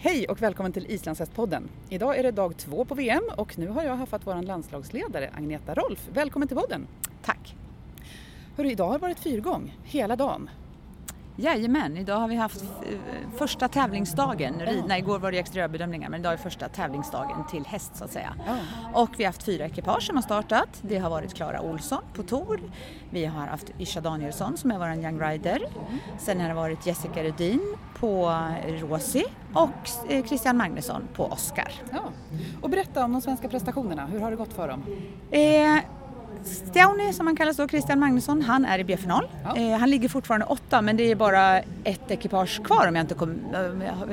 Hej och välkommen till Islandshästpodden. Idag är det dag två på VM och nu har jag haft vår landslagsledare Agneta Rolf. Välkommen till podden! Tack! Hörru, idag har det varit fyrgång hela dagen. Jajamän, idag har vi haft eh, första tävlingsdagen. Ridna, igår var det extra bedömningar men idag är första tävlingsdagen till häst så att säga. Ja. Och vi har haft fyra ekipage som har startat. Det har varit Klara Olsson på Tor. Vi har haft Isha Danielsson som är vår Young Rider. Sen har det varit Jessica Rudin på Rosi och eh, Christian Magnusson på Oscar. Ja. Och berätta om de svenska prestationerna, hur har det gått för dem? Eh, Stjauni som han kallas då, Christian Magnusson, han är i B-final. Ja. Eh, han ligger fortfarande åtta men det är bara ett ekipage kvar om jag inte kom,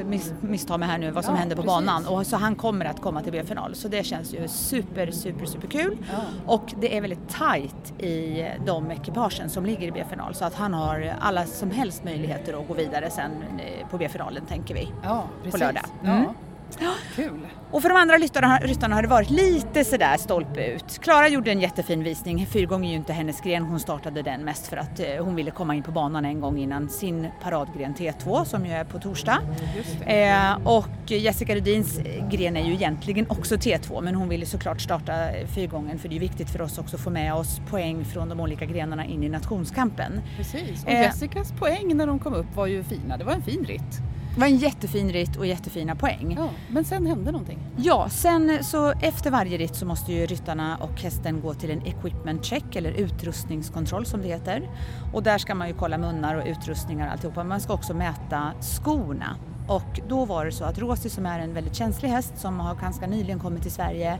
miss, misstar mig här nu vad som Ja, händer på precis. banan. Och så han kommer att komma till B-final så det känns ju super, super, super kul. Ja. Och det är väldigt tajt i de ekipagen som ligger i B-final så att han har alla som helst möjligheter att gå vidare sen eh, på B-finalen tänker vi. Ja, precis. lördag. Mm. Kul! Och för de andra ryttarna, ryttarna har det varit lite sådär stolpe ut. Klara gjorde en jättefin visning. Fyrgång är ju inte hennes gren. Hon startade den mest för att eh, hon ville komma in på banan en gång innan sin paradgren T2 som ju är på torsdag. Eh, och Jessica Rudins gren är ju egentligen också T2 men hon ville såklart starta eh, fyrgången för det är viktigt för oss också att få med oss poäng från de olika grenarna in i nationskampen. Precis. Och Eh. Jessicas poäng när de kom upp var ju fina. Det var en fin ritt. Det var en jättefin ritt och jättefina poäng. Ja, men sen hände någonting. Ja, sen så efter varje ritt så måste ju ryttarna och hästen gå till en equipment check eller utrustningskontroll som det heter. Och där ska man ju kolla munnar och utrustningar och alltihopa. Man ska också mäta skorna. Och då var det så att Rosi som är en väldigt känslig häst som har ganska nyligen kommit till Sverige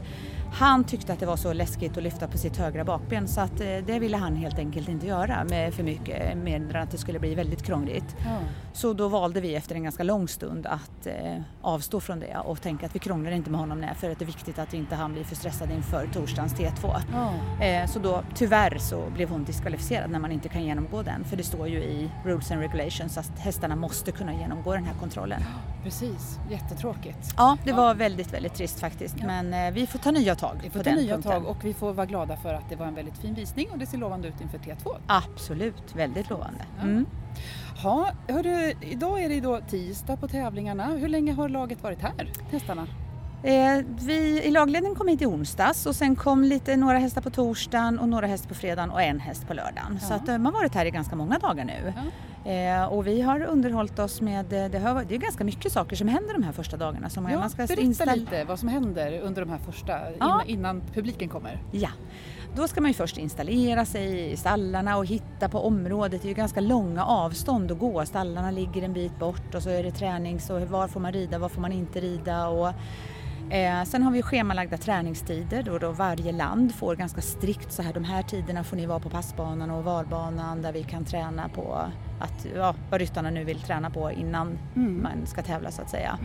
han tyckte att det var så läskigt att lyfta på sitt högra bakben så att eh, det ville han helt enkelt inte göra med för mycket än att det skulle bli väldigt krångligt. Ja. Så då valde vi efter en ganska lång stund att eh, avstå från det och tänka att vi krånglar inte med honom nej, för att det är viktigt att inte han blir för stressad inför torsdagens T2. Ja. Eh, så då tyvärr så blev hon diskvalificerad när man inte kan genomgå den för det står ju i Rules and Regulations att hästarna måste kunna genomgå den här kontrollen. Precis, jättetråkigt. Ja, det var väldigt, väldigt trist faktiskt men eh, vi får ta nya tag Vi får ta nya punkten. tag och vi får vara glada för att det var en väldigt fin visning och det ser lovande ut inför T2. Absolut, väldigt lovande. Ja. Mm. Ja, hörru, idag är det då tisdag på tävlingarna. Hur länge har laget varit här, hästarna? Eh, vi i lagledningen kom hit i onsdags och sen kom lite, några hästar på torsdagen och några hästar på fredagen och en häst på lördagen. Ja. Så att, eh, man har varit här i ganska många dagar nu. Eh, och vi har underhållit oss med, eh, det, har, det är ganska mycket saker som händer de här första dagarna. Som Ja, man ska berätta inställa- lite vad som händer under de här första, Ja. innan, innan publiken kommer. Ja, då ska man ju först installera sig i stallarna och hitta på området. Det är ju ganska långa avstånd att gå. Stallarna ligger en bit bort och så är det tränings och var får man rida, var får man inte rida. Och, eh, sen har vi schemalagda träningstider då, då varje land får ganska strikt så här de här tiderna får ni vara på passbanan och valbanan där vi kan träna på att, ja, vad ryttarna nu vill träna på innan Mm. man ska tävla så att säga.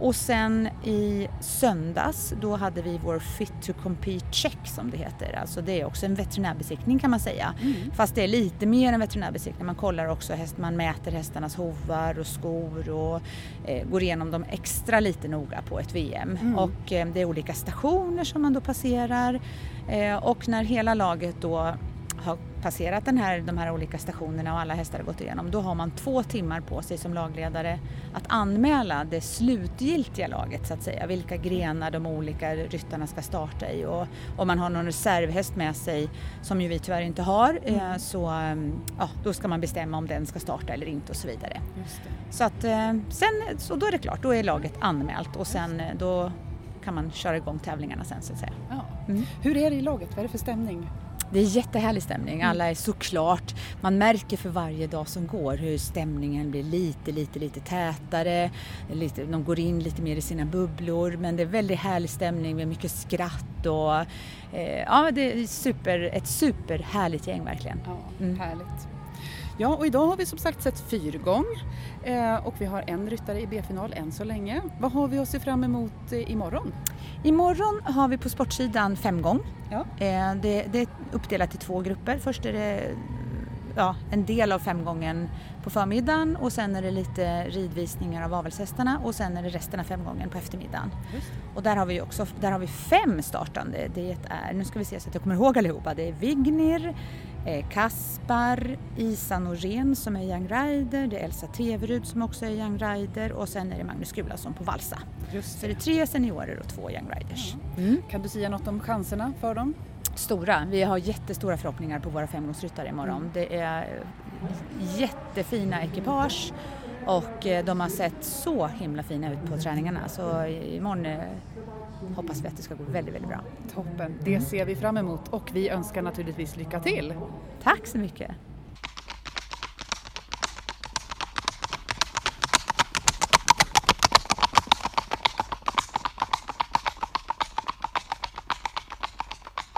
Och sen i söndags då hade vi vår Fit to Compete check som det heter. Alltså det är också en veterinärbesiktning kan man säga. Mm. Fast det är lite mer än veterinärbesiktning. Man kollar också häst, man mäter hästarnas hovar och skor och eh, går igenom dem extra lite noga på ett VM. Mm. Och eh, det är olika stationer som man då passerar. Eh, och när hela laget då har passerat den här, de här olika stationerna och alla hästar har gått igenom, då har man två timmar på sig som lagledare att anmäla det slutgiltiga laget så att säga, vilka grenar de olika ryttarna ska starta i och om man har någon reservhäst med sig, som ju vi tyvärr inte har, eh, så eh, ja, då ska man bestämma om den ska starta eller inte och så vidare. Så att eh, sen, så då är det klart, då är laget anmält och sen eh, då kan man köra igång tävlingarna sen så att säga. Ja. Mm. Hur är det i laget? Vad är det för stämning? Det är jättehärlig stämning. Alla är såklart, man märker för varje dag som går hur stämningen blir lite, lite, lite tätare. Lite, de går in lite mer i sina bubblor men det är väldigt härlig stämning med mycket skratt och eh, ja, det är super, ett superhärligt gäng verkligen. Ja, Mm. Ja, och idag har vi som sagt sett fyrgång eh, och vi har en ryttare i B-final än så länge. Vad har vi att se fram emot eh, imorgon? Imorgon har vi på sportsidan fem gång. Ja. Eh, det, det är uppdelat i två grupper. Först är det ja, en del av femgången på förmiddagen och sen är det lite ridvisningar av avelshästarna och sen är det resten av femgången på eftermiddagen. Och där har vi också där har vi fem startande. Det är, nu ska vi se så att jag kommer ihåg allihopa. Det är Vignir, eh, Kaspar, Isa Norén som är Young Rider, det är Elsa Teverud som också är Young Rider och sen är det Magnus Gulason på valsa. Just Så det är tre seniorer och två Young Riders. Mm. Kan du säga något om chanserna för dem? Stora, vi har jättestora förhoppningar på våra femgångsryttare imorgon. Mm. Det är jättefina ekipage och eh, de har sett så himla fina ut på träningarna så imorgon eh, hoppas vi att det ska gå väldigt, väldigt bra. Toppen, det ser vi fram emot och vi önskar naturligtvis lycka till. Tack så mycket!